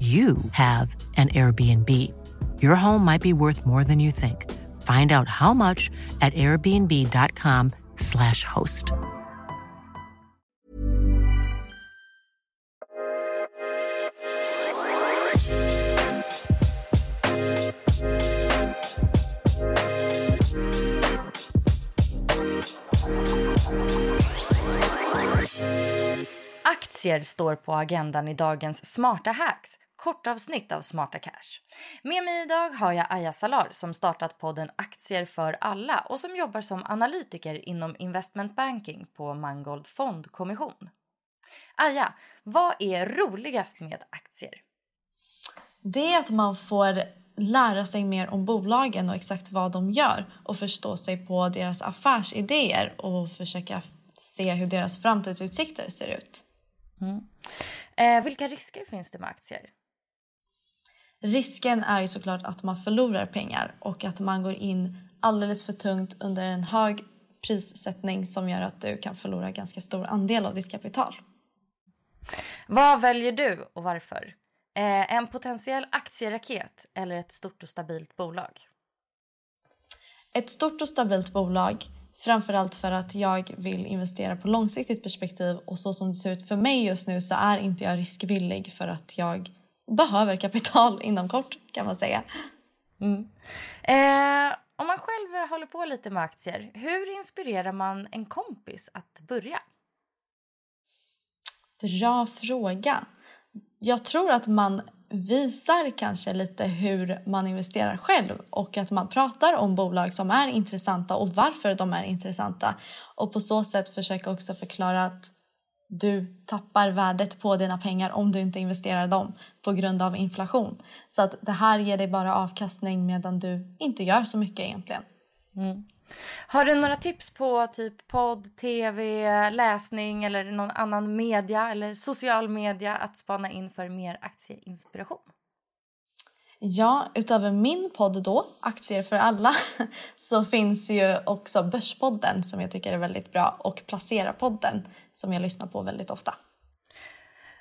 you have an Airbnb. Your home might be worth more than you think. Find out how much at airbnb.com/slash host. Aktier står på agendan i dagens Smarta Hacks, kortavsnitt av Smarta Cash. Med mig idag har jag Aya Salar som startat podden Aktier för alla och som jobbar som analytiker inom investment banking på Mangold Fondkommission. Aya, vad är roligast med aktier? Det är att man får lära sig mer om bolagen och exakt vad de gör och förstå sig på deras affärsidéer och försöka se hur deras framtidsutsikter ser ut. Mm. Eh, vilka risker finns det med aktier? Risken är ju såklart att man förlorar pengar och att man går in alldeles för tungt under en hög prissättning som gör att du kan förlora ganska stor andel av ditt kapital. Vad väljer du och varför? Eh, en potentiell aktieraket eller ett stort och stabilt bolag? Ett stort och stabilt bolag Framförallt för att jag vill investera på långsiktigt perspektiv och så som det ser ut för mig just nu så är inte jag riskvillig för att jag behöver kapital inom kort kan man säga. Mm. Eh, om man själv håller på lite med aktier, hur inspirerar man en kompis att börja? Bra fråga. Jag tror att man visar kanske lite hur man investerar själv och att man pratar om bolag som är intressanta och varför de är intressanta. Och på så sätt försöka också förklara att du tappar värdet på dina pengar om du inte investerar dem på grund av inflation. Så att det här ger dig bara avkastning medan du inte gör så mycket egentligen. Mm. Har du några tips på typ podd, tv, läsning eller någon annan media eller social media att spana in för mer aktieinspiration? Ja, utöver min podd då, Aktier för alla, så finns ju också Börspodden som jag tycker är väldigt bra och Placera-podden som jag lyssnar på väldigt ofta.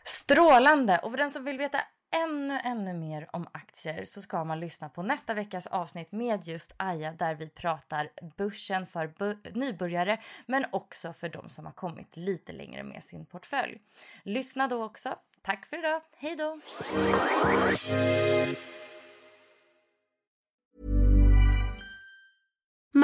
Strålande! Och för den som vill veta ännu, ännu mer om aktier så ska man lyssna på nästa veckas avsnitt med just Aja där vi pratar börsen för nybörjare men också för de som har kommit lite längre med sin portfölj. Lyssna då också. Tack för idag. Hej då!